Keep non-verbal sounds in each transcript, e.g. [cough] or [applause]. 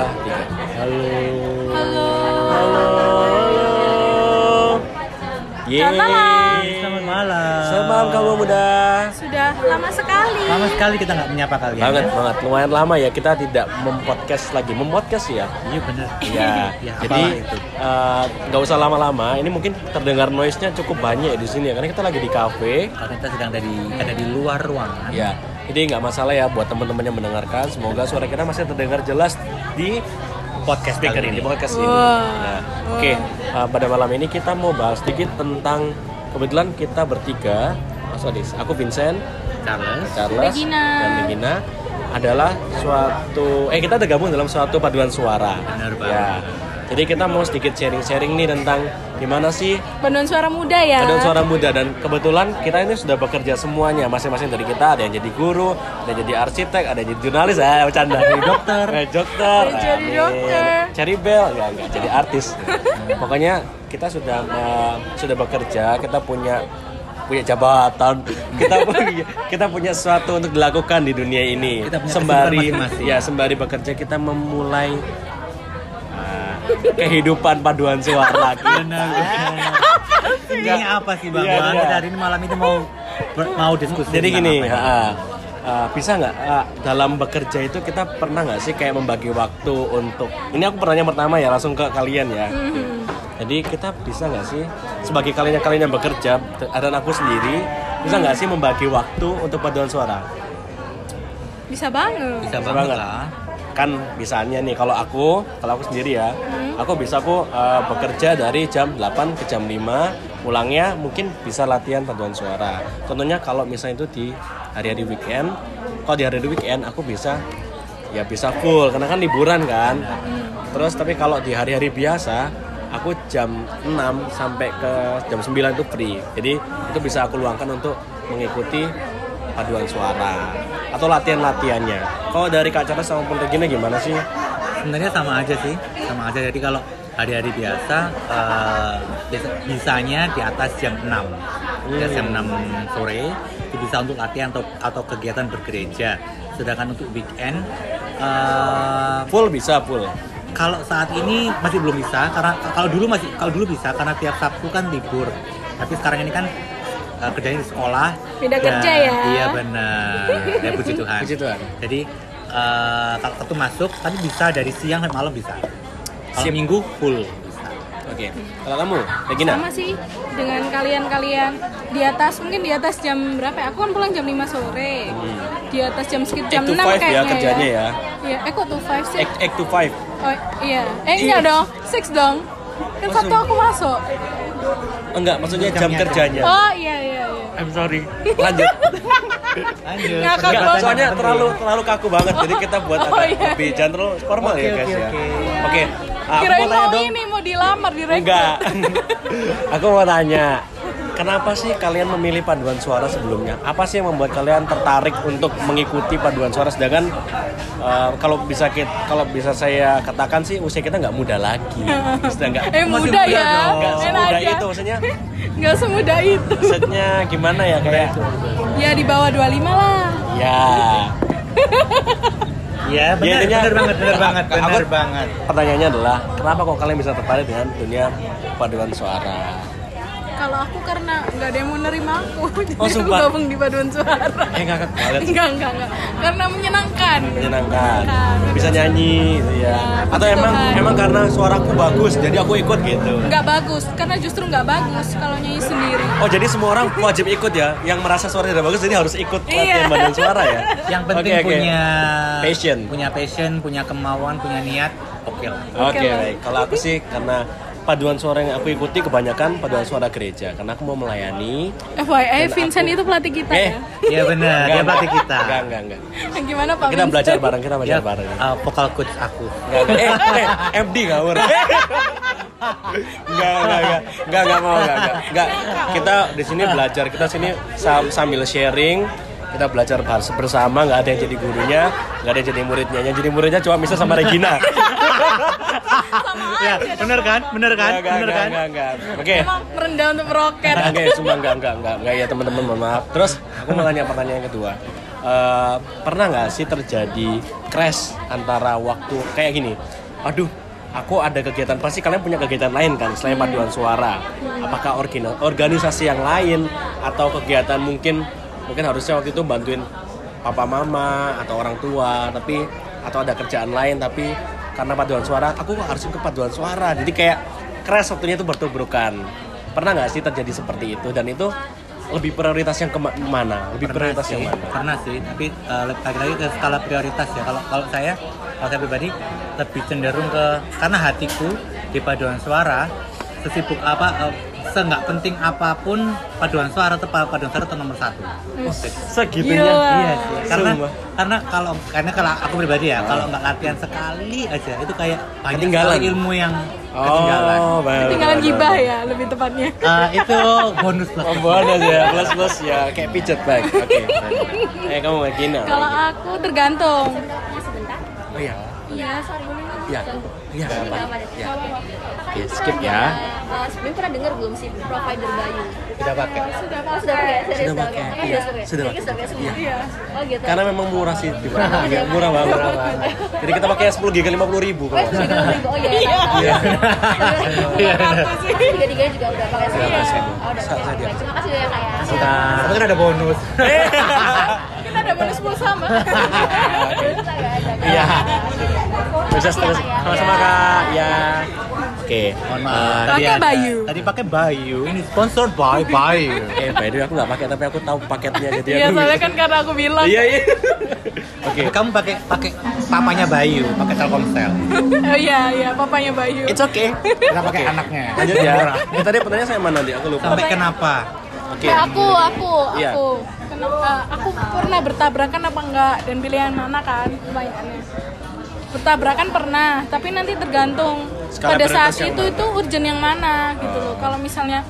Ah, tiga. Halo. Halo. Halo. Yeay. Selamat malam. Selamat malam. Selamat malam kamu muda. Sudah lama sekali. Lama sekali kita nggak menyapa kalian. Banget ya? banget. Lumayan lama ya kita tidak mempodcast lagi. Mempodcast ya. Iya benar. Ya, [laughs] Ya, jadi eh, nggak usah lama-lama. Ini mungkin terdengar noise-nya cukup banyak di sini ya, karena kita lagi di cafe. Karena kita sedang ada di ada di luar ruangan. Ya, jadi nggak masalah ya buat teman-teman yang mendengarkan. Semoga suara kita masih terdengar jelas di Podcast speaker ini, ini. di podcast ini. Wah. Nah, Oke, uh, pada malam ini kita mau bahas sedikit tentang kebetulan kita bertiga, Mas Odis, aku Vincent, Charles. Charles, Regina. dan Regina adalah suatu eh kita tergabung dalam suatu paduan suara. Benar banget. Ya. Jadi kita mau sedikit sharing-sharing nih tentang gimana sih Paduan suara muda ya. Paduan suara muda dan kebetulan kita ini sudah bekerja semuanya masing-masing dari kita ada yang jadi guru, ada yang jadi arsitek, ada yang jadi jurnalis, ah bercanda. Jadi dokter, eh, dokter, jadi amin. dokter. cari bel, enggak enggak jadi artis. Pokoknya kita sudah eh, sudah bekerja, kita punya punya jabatan, kita [laughs] punya kita punya sesuatu untuk dilakukan di dunia ini. Kita punya sembari kesibukan masing-masing. ya sembari bekerja kita memulai eh, kehidupan paduan suara lagi. Benar. Ini apa sih bang? Iya, iya. Kita hari ini malam ini mau ber- mau diskusi. Jadi gini, ha, uh, bisa nggak uh, dalam bekerja itu kita pernah nggak sih kayak membagi waktu untuk ini aku pertanyaan pertama ya langsung ke kalian ya. Jadi kita bisa nggak sih sebagai kalian kalian yang bekerja dan aku sendiri bisa nggak sih membagi waktu untuk paduan suara? Bisa banget. Bisa banget. lah. Kan misalnya nih kalau aku kalau aku sendiri ya, aku bisa aku uh, bekerja dari jam 8 ke jam 5 pulangnya mungkin bisa latihan paduan suara. Contohnya kalau misalnya itu di hari-hari weekend, kalau di hari-hari weekend aku bisa ya bisa full karena kan liburan kan. Terus tapi kalau di hari-hari biasa aku jam 6 sampai ke jam 9 itu free. Jadi itu bisa aku luangkan untuk mengikuti paduan suara atau latihan-latihannya. Kalau dari Kak Charles sama Regina gimana sih? Sebenarnya sama aja sih, sama aja. Jadi kalau hari-hari biasa biasa- bisanya di atas jam 6 Ya, Hmm. jam 6 sore itu bisa untuk latihan atau atau kegiatan bergereja. Sedangkan untuk weekend eh, Full bisa full. kalau saat ini masih belum bisa karena kalau dulu masih kalau dulu bisa karena tiap Sabtu kan libur. Tapi sekarang ini kan eh, kerjanya di sekolah. Beda Dan- kerja ya. Iya benar. Ya [laughs] puji Tuhan. Puji Tuhan. Jadi eh, kalau Sabtu masuk tapi bisa dari siang sampai malam bisa. Kalau Sip. Minggu full bisa. Oke. Kalau kamu, Regina? Sama sih dengan kalian-kalian di atas mungkin di atas jam berapa ya? Aku kan pulang jam 5 sore. Di atas jam sekitar jam 8 to 6 5 kayaknya ya kerjanya ya. Iya, eh kok tuh 5 sih? 8 to 5. Oh iya. Eh enggak dong, 6 dong. Kan Oh, Sabtu sem- aku masuk. Enggak, maksudnya jam kerjanya. Oh iya iya iya. I'm sorry. [laughs] Lanjut. Lanjut. Ngakak Enggak, banget. soalnya terlalu terlalu kaku banget. Jadi kita buat [laughs] Oh, agak iya, lebih jangan terlalu formal Oke, ya guys oke, ya. oke. Oke. Aku Kirain mau mau dong. ini mau dilamar direktur. Enggak. [laughs] Aku mau tanya. Kenapa sih kalian memilih paduan suara sebelumnya? Apa sih yang membuat kalian tertarik untuk mengikuti paduan suara? Sedangkan eh, kalau bisa kit- kalau bisa saya katakan sih usia kita nggak muda lagi. [laughs] Sudah nggak Eh muda muda ya. nggak aja. itu maksudnya. [laughs] Nggak semudah itu. Maksudnya gimana ya kayak [laughs] Ya di bawah 25 lah. ya Iya benar, Ya, benar banget, benar Aku- banget, benar banget. pertanyaannya adalah kenapa kok kalian bisa tertarik dengan dunia paduan suara? Kalau aku karena nggak ada yang mau nerima aku, [laughs] jadi Oh, aku sumpah? gabung di paduan suara. Eh banget. Enggak, enggak, enggak. Karena menyenangkan. menyenangkan Menyenangkan. bisa nyanyi gitu ya Ya, atau emang Tuhan. emang karena suaraku bagus jadi aku ikut gitu Nggak bagus, karena justru nggak bagus kalau nyanyi sendiri. oh jadi semua orang wajib ikut ya yang merasa suara tidak bagus jadi harus ikut latihan Iya. badan suara ya Yang penting Oke, oke. punya Passion. punya passion, punya kemauan, punya niat. Oke lah. oke Oke lah. baik kalau aku sih karena paduan suara yang aku ikuti kebanyakan paduan suara gereja karena aku mau melayani FYI, Vincent aku- itu pelatih kita eh ya. Iya benar, dia enggak, pelatih kita. enggak enggak enggak Gimana Pak kita Vincent? belajar bareng kita belajar bareng uh, vokal coach aku. Enggak, enggak. eh, eh, MD ngawur. [laughs] Enggak, enggak, enggak. Enggak, enggak mau, enggak, enggak. Enggak. Kita di sini belajar, kita sini sam- sambil sharing, kita belajar bersama, enggak ada yang jadi gurunya, enggak ada yang jadi muridnya. Yang jadi muridnya cuma bisa sama Regina. [laughs] Ya, benar kan? Benar kan? Enggak, enggak, Benar kan? enggak, enggak, enggak. Oke. Emang merendah untuk meroket. Oke, cuma enggak, enggak, enggak, enggak ya teman-teman, mohon maaf. Terus aku mau tanya pertanyaan yang kedua. eh, pernah nggak sih terjadi crash antara waktu kayak gini aduh aku ada kegiatan pasti kalian punya kegiatan lain kan selain paduan suara apakah orgina- organisasi yang lain atau kegiatan mungkin mungkin harusnya waktu itu bantuin papa mama atau orang tua tapi atau ada kerjaan lain tapi karena paduan suara aku harus ikut paduan suara. Jadi kayak crash waktunya itu bertubrukan. Pernah nggak sih terjadi seperti itu? Dan itu lebih prioritas yang ke mana lebih pernah prioritas sih, yang mana? pernah sih. Tapi eh, lagi-lagi ke skala prioritas ya. Kalau kalau saya kalau saya pribadi lebih cenderung ke karena hatiku di paduan suara sesibuk apa eh, seenggak penting apa pun paduan suara atau paduan suara itu nomor satu segitunya Gila. iya sih karena Sumpah. karena kalau karena kalau aku pribadi ya kalau nggak latihan sekali aja itu kayak banyak Ketinggalan. sekali ilmu yang ketinggalan oh Ketinggalan benar, gibah benar. ya lebih tepatnya. Eh, itu bonus plus Oh bonus ya, plus plus ya, kayak pijet baik. Oke. baik. Eh kamu kayak gini. Kalau aku tergantung. Oh iya. Iya, sorry. Iya. Iya. Ini Iya. Oke, skip ya. Eh, sebelumnya pernah dengar belum sih provider Bayu? tidak pakai Sudah Oh, sudah pakai, serius Sudah pakai. Oh, Iya, sudah pakai. sudah Serius pakai. pakai semua. Iya. Oh gitu. Karena memang murah sih di mana. Iya, murah banget. Murah banget. Jadi kita pakai 10 giga 50 ribu Oh, kalau. itu tiga ribu. Oh iya. Iya. [laughs] Tiga tiga juga udah pakai semua. Udah pakai. Oh udah pakai. Terima kasih ya kak ya. Nah, tapi kan ada bonus [laughs] Kita ada bonus [laughs] ada? Iya. Bisa terus ya. sama-sama Kak. Ya. Oke. mohon maaf Pakai Tadi Bayu. tadi pakai Bayu ini sponsored by Bayu Eh, by the way aku nggak pakai tapi aku tahu paketnya jadi Iya, soalnya kan karena aku bilang. Iya, iya. [laughs] Oke. Kamu pakai pakai papanya Bayu, pakai Telkomsel. Oh iya, iya, papanya Bayu. It's okay. Kita pakai anaknya. Lanjut ya. Eh, tadi pertanyaan saya mana nanti? Aku lupa. Sampai kenapa? Oke. Ya, aku, aku, Iya. aku. Kenapa? Aku pernah bertabrakan apa enggak dan pilihan mana kan pertanyaannya. Bertabrakan pernah, tapi nanti tergantung Skala pada saat itu mana? itu urgent yang mana gitu loh. Kalau misalnya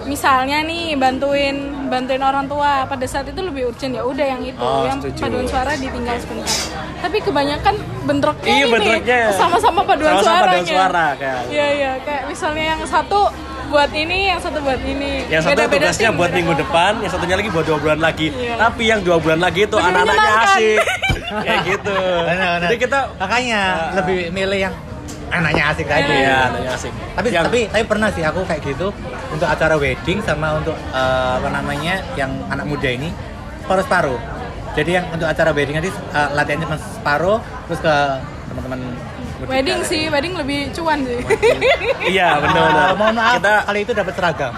misalnya nih bantuin bantuin orang tua pada saat itu lebih urgent ya udah yang itu Oh, yang setuju. paduan suara ditinggal sebentar tapi kebanyakan bentroknya Iya, ini bentroknya. sama-sama paduan Sama-sama suaranya paduan suara, kayak. iya iya kayak misalnya yang satu buat ini yang satu buat ini Yang satu Beda-beda tugasnya tim, buat beda minggu depan, yang satunya lagi buat dua bulan lagi. Iya. Tapi yang dua bulan lagi itu anak-anaknya asik. [laughs] Kayak gitu. Benar-benar. Jadi kita makanya lebih milih yang anaknya asik tadi. Iya, anaknya asik. Tapi Yang- tapi tapi pernah sih aku kayak gitu untuk acara wedding sama untuk eh, apa namanya yang anak muda ini separuh separuh. Jadi yang untuk acara wedding nanti eh, latihannya cuma separuh terus ke teman-teman wedding sih wedding lebih cuan sih Iya, benar-benar. Ah, mohon maaf Kita kali itu dapat seragam.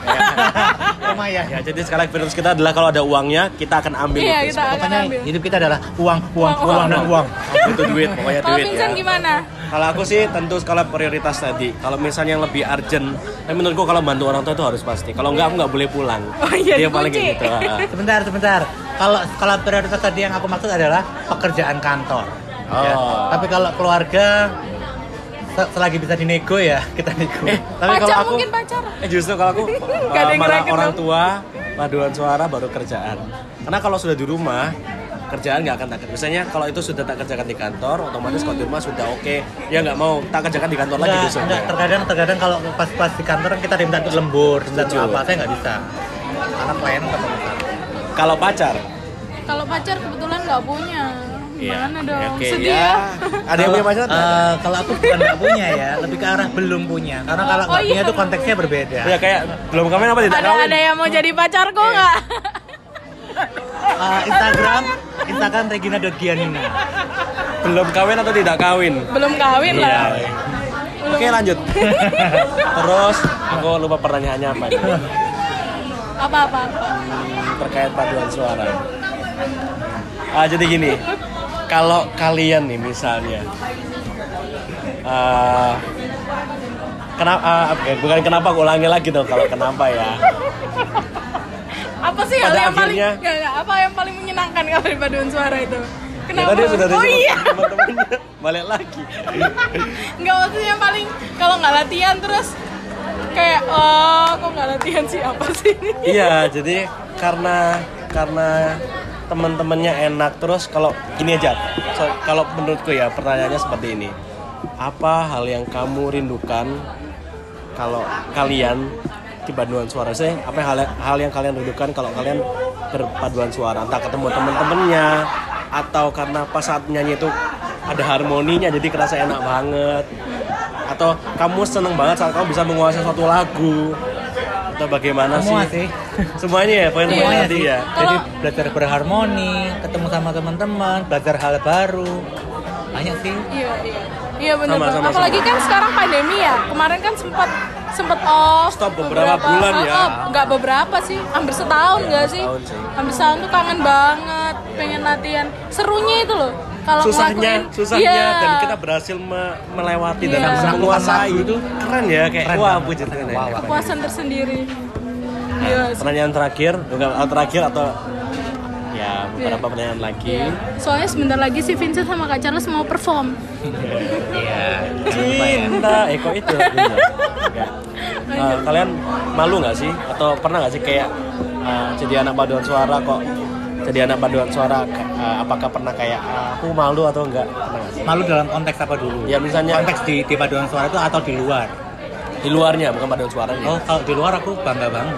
Lumayan. ya jadi sekali lagi prioritas kita adalah kalau ada uangnya kita akan ambil Iya, itu. kita akan Pokoknya ambil. hidup kita adalah uang, uang, Uang, uang, dan uang. Itu duit, pokoknya kalau duit Vincent ya. gimana Kalau aku sih tentu skala prioritas tadi. Kalau misalnya yang lebih urgent, tapi menurutku kalau bantu orang tua itu harus pasti. Kalau enggak aku nggak boleh pulang. Oh iya, Dia paling dikunci. kayak gitu. ah. [laughs] Sebentar, sebentar. Kalau skala prioritas tadi yang aku maksud adalah pekerjaan kantor. Ya. Oh. Tapi kalau keluarga selagi bisa dinego ya kita nego. Eh, tapi kalau pacar aku mungkin pacar Eh justru kalau aku [laughs] uh, malah orang tua paduan suara baru kerjaan. Karena kalau sudah di rumah kerjaan nggak akan tak Misalnya kalau itu sudah tak kerjakan di kantor, otomatis kalau di rumah sudah oke. Ya nggak mau tak kerjakan di kantor lagi enggak, terkadang terkadang kalau pas pas di kantor kan kita diminta untuk lembur, diminta untuk Setuju. apa, saya nggak bisa. Karena klien. Kalau pacar, kalau pacar kebetulan nggak punya gimana dong Oke, sedih ya. ya Ada yang punya pacar? Eh, kalau aku bukan nggak punya ya, lebih ke arah belum punya. Karena kalau Oh, nggak punya iya. itu konteksnya berbeda. Ya kayak belum kawin apa tidak ada kawin? ada yang mau jadi pacarku nggak Eh, Instagram, Instagram Regina.Gianina. Belum kawin atau tidak kawin? belum kawin Iya. lah belum Oke lanjut. [laughs] Terus aku lupa pertanyaannya apa nih? apa apa terkait paduan suara. Ah, jadi gini, kalau kalian nih misalnya, ah, kenapa? ah, oke, bukan kenapa, aku ulangi lagi dong kalau kenapa ya. apa sih hal Pada yang paling akhirnya- nggak, nggak, apa yang paling menyenangkan kalau di paduan suara itu Ya, kenapa tadi sudah oh iya teman-temannya balik lagi. nggak maksudnya paling kalau nggak latihan terus kayak oh kok nggak latihan sih apa sih iya, jadi karena karena teman-temannya enak terus kalau gini aja. So, kalau menurutku ya pertanyaannya seperti ini. Apa hal yang kamu rindukan kalau kalian di Bandungan Suara saya apa hal, hal yang kalian rindukan kalau kalian berpaduan suara entah ketemu temen-temennya atau karena pas saat nyanyi itu ada harmoninya jadi kerasa enak banget atau kamu seneng banget saat kamu bisa menguasai suatu lagu atau bagaimana Semua sih sih. semuanya ya poin-poin Semuanya tadi sih. ya Jadi belajar berharmoni, ketemu sama teman-teman, belajar hal baru. Banyak sih. Iya, iya. Iya benar. Sama, sama, Apalagi kan sekarang pandemi ya. Kemarin kan sempat sempat off Stop beberapa bulan ya. oh, nggak beberapa sih, hampir setahun nggak sih? setahun sih. Hampir setahun tuh kangen banget, pengen latihan. Serunya itu loh. Kalau susahnya ngelakuin- susahnya Iya. dan kita berhasil me- melewati dan Iya. bisa menguasai itu keren ya kayak Keren wah puji Tuhan ya. Wow, kepuasan tersendiri. Iya. pertanyaan terakhir bukan atau terakhir atau ya beberapa pertanyaan lagi Iya. Soalnya sebentar lagi si Vincent sama Kak Charles mau perform. Iya. lupa ya. cinta eh kok itu. Eh, kalian malu nggak sih atau pernah nggak sih kayak eh, jadi anak paduan suara kok jadi anak paduan suara eh, apakah pernah kayak eh, aku malu atau enggak? Pernah Malu dalam konteks apa dulu? ya misalnya Konteks di, di paduan suara itu atau di luar? di luarnya bukan paduan suaranya. Oh, kalau di luar aku bangga banget.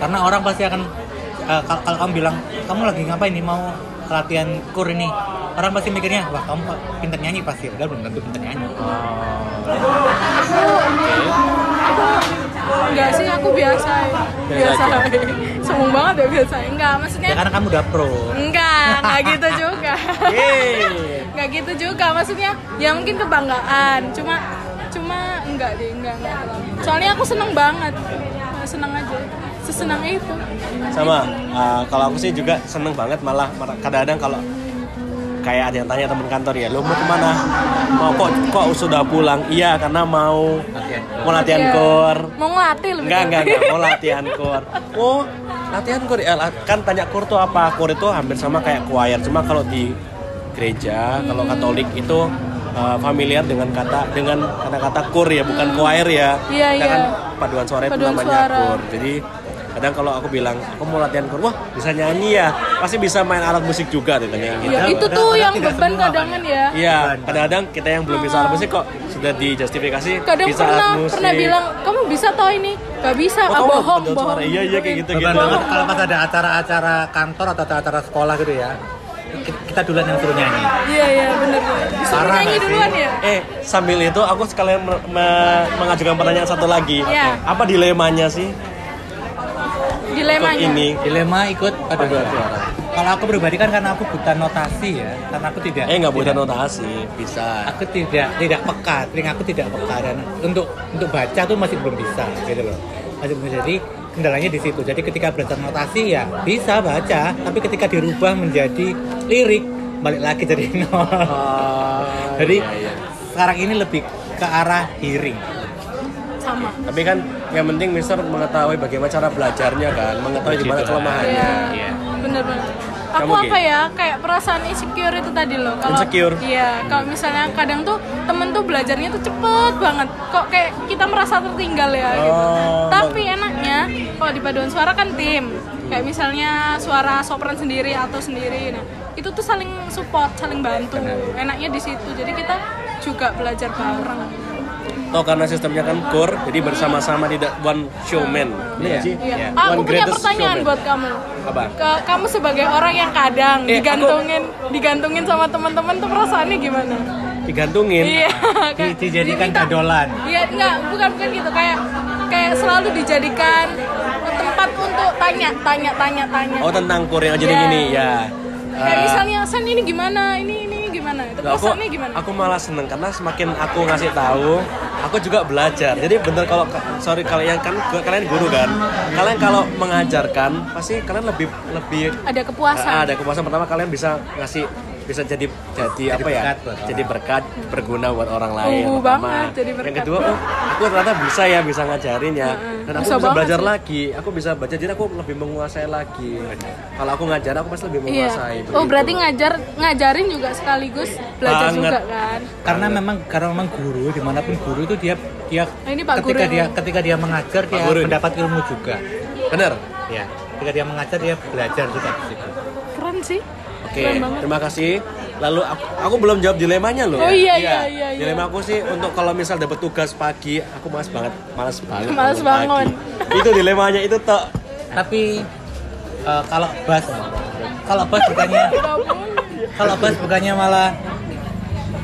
Karena orang pasti akan eh, kalau, kalau kamu bilang kamu lagi ngapain nih? Mau latihan kur ini? Orang pasti mikirnya wah kamu pintar nyanyi? Pasti padahal belum tentu pintar nyanyi Enggak sih, aku biasa. Biasa Biasa. Sombong banget ya biasa. Enggak, maksudnya ya karena kamu udah pro enggak, enggak gitu [laughs] juga. Enggak gitu juga, maksudnya ya mungkin kebanggaan. Cuma cuma enggak deh, enggak enggak. Soalnya aku seneng banget. Seneng aja. Sesenang itu. sama uh, kalau aku sih juga seneng banget malah kadang-kadang kalau kayak ada yang tanya teman kantor ya lo mau ke mana? Mau kok kok sudah pulang? Iya karena mau. Latihan mau latihan Iya. kor. Mau ngelatih lebih enggak enggak enggak. Mau [laughs] latihan kor. Oh latihan kor? Ya kan tanya kor tuh apa? Kor itu hampir sama kayak choir. Cuma kalau di gereja kalau katolik itu uh, familiar dengan kata dengan kata-kata kur ya bukan choir ya. Iya, iya. kan paduan suara itu Paduan namanya suara. kur jadi kadang kalau aku bilang aku mau latihan kur wah bisa nyanyi ya pasti bisa main alat musik juga ditanya gitu Ya, itu tuh yang beban kadangan ya. Iya, kadang-kadang kita yang belum bisa alat musik kok sudah dijustifikasi Kadang bisa pernah alat musik. pernah bilang kamu bisa toh ini, gak bisa, oh, ah, bohong, bohong. suara. Iya, iya kayak gitu beban gitu. banget kalau pas ada acara-acara kantor atau acara sekolah gitu ya ki- kita duluan yang suruh nyanyi Iya iya. Disuruh Parah nyanyi nggak sih? duluan ya. Eh, sambil itu aku sekalian me- me- mengajukan pertanyaan satu lagi. Iya. Apa dilemanya sih? Dilemanya. Untuk ini. dilema ikut paduan Paduan suara kalau aku pribadi kan karena aku buta notasi ya karena aku tidak Eh, nggak tidak- notasi, bisa. aku tidak tidak peka telinga aku tidak peka dan untuk untuk baca tuh masih belum bisa gitu loh masih belum jadi kendalanya di situ jadi ketika belajar notasi ya bisa baca tapi ketika dirubah menjadi lirik balik lagi jadi [laughs] nol Ah, jadi iya, iya. sekarang ini lebih ke arah hearing Sama. Tapi kan yang penting Mister mengetahui bagaimana cara belajarnya kan, mengetahui Puji di mana Tuhan. kelemahannya. Iya. Iya. Bener bener. Aku Kamu, apa ya kayak perasaan insecure itu tadi loh. Kalau Insecure? Iya. Kalau misalnya kadang tuh temen tuh belajarnya tuh cepet banget. Kok kayak kita merasa tertinggal ya gitu. Oh. Tapi enaknya kalau di paduan suara kan tim. Kayak misalnya suara sopran sendiri atau sendiri. Nah itu tuh saling support, saling bantu. Enaknya di situ. Jadi kita juga belajar bareng. Toh karena sistemnya kan core, jadi bersama-sama tidak one showman. Iya sih? Iya. Iya. Aku One punya pertanyaan showman. buat kamu. Apa? Ke, kamu sebagai orang yang kadang Eh, digantungin, digantungin sama teman-teman tuh perasaannya gimana? Digantungin. Iya. [laughs] Di- dijadikan gadolan Iya, enggak, bukan bukan gitu. Kayak kayak selalu dijadikan tempat untuk tanya, tanya, tanya, tanya. Oh tentang core yang jadi Iya. gini ya. Kayak Eh, misalnya, San ini gimana? Ini ini gimana? Itu aku, perasaannya gimana? aku malah seneng karena semakin aku ngasih tahu, aku juga belajar. Jadi bener kalau sorry kalian kan kalian guru kan, kalian kalau mengajarkan pasti kalian lebih lebih Ada kepuasan. Ah, ada kepuasan pertama kalian bisa ngasih bisa jadi jadi, apa ya berkat buat jadi berkat berguna buat orang lain Oh, pertama. banget, jadi yang berkat. kedua oh aku ternyata bisa ya bisa ngajarin ya dan aku Bisa bisa, belajar sih. lagi aku bisa baca jadi aku lebih menguasai lagi kalau aku ngajar aku pasti lebih Iya. menguasai Oh, begitu. berarti ngajar ngajarin juga sekaligus belajar Banget. juga kan? karena memang karena memang guru di mana pun guru itu dia dia Nah, ini Pak ketika Guru dia yang- ketika dia mengajar dia Guru ini. mendapat ilmu juga bener ya ketika dia mengajar dia belajar juga di situ Keren sih. Oke, banget. terima kasih. Lalu aku, aku belum jawab dilemanya loh. Oh, iya, iya, iya, iya. Dilema aku sih untuk kalau misal dapat tugas pagi, aku malas banget, malas banget. Malas bangun [laughs] itu dilemanya itu tok. tapi eh, kalau bass kalau bass bukannya [laughs] kalau bass bukannya malah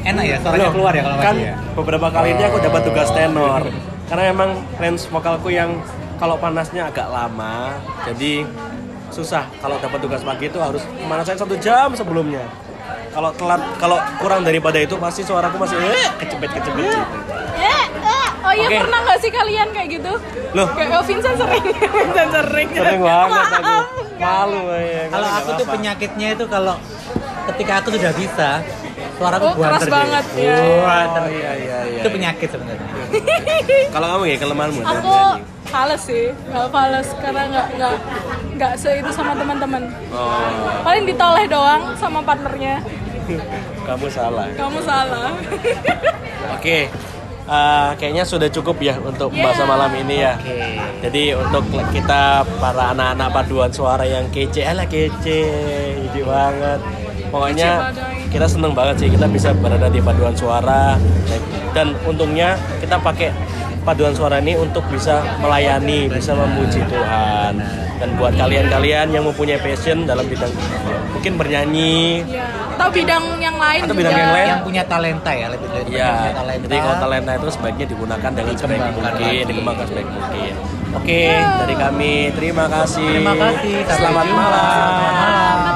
enak ya suaranya keluar ya kalau kan ya beberapa kali ini aku dapat tugas tenor karena memang range vokalku yang kalau panasnya agak lama jadi susah kalau dapat tugas pagi itu harus pemanasan satu jam sebelumnya kalau telat kalau kurang daripada itu pasti suaraku masih eh, kecepet kecepet gitu Eh, eh. Oh iya Oke. pernah nggak sih kalian kayak gitu? Loh. Kayak oh, Vincent sering, [laughs] Vincent sering. sering banget aku malu ya kalau aku tuh penyakitnya itu kalau ketika aku sudah bisa suaraku Oh, keras buanter banget, gitu. ya. Buanter. oh iya iya iya itu penyakit sebenarnya kalau kamu ya kelemahanmu Aku fales sih, nggak fales karena nggak nggak nggak se itu sama teman-teman. oh Paling ditoleh doang sama partnernya. kamu salah Kamu salah. Oke, eh, kayaknya sudah cukup ya untuk pembahasan Yeah. malam ini ya. Oke. Jadi untuk kita para anak-anak paduan suara yang kece, alah kece, ide banget. Pokoknya kita seneng banget sih kita bisa berada di paduan suara dan untungnya kita pakai paduan suara ini untuk bisa melayani, bisa memuji Tuhan. Dan buat kalian-kalian yang mempunyai passion dalam bidang mungkin bernyanyi, Ya. Atau bidang yang lain Atau bidang juga. yang lain. yang punya talenta ya lebih Iya, punya talenta jadi kalau talenta itu sebaiknya digunakan dengan sebaik Dikembangkan mungkin, dikembangkan sebaik mungkin. Oke, dari kami terima kasih. terima kasih malam. Selamat malam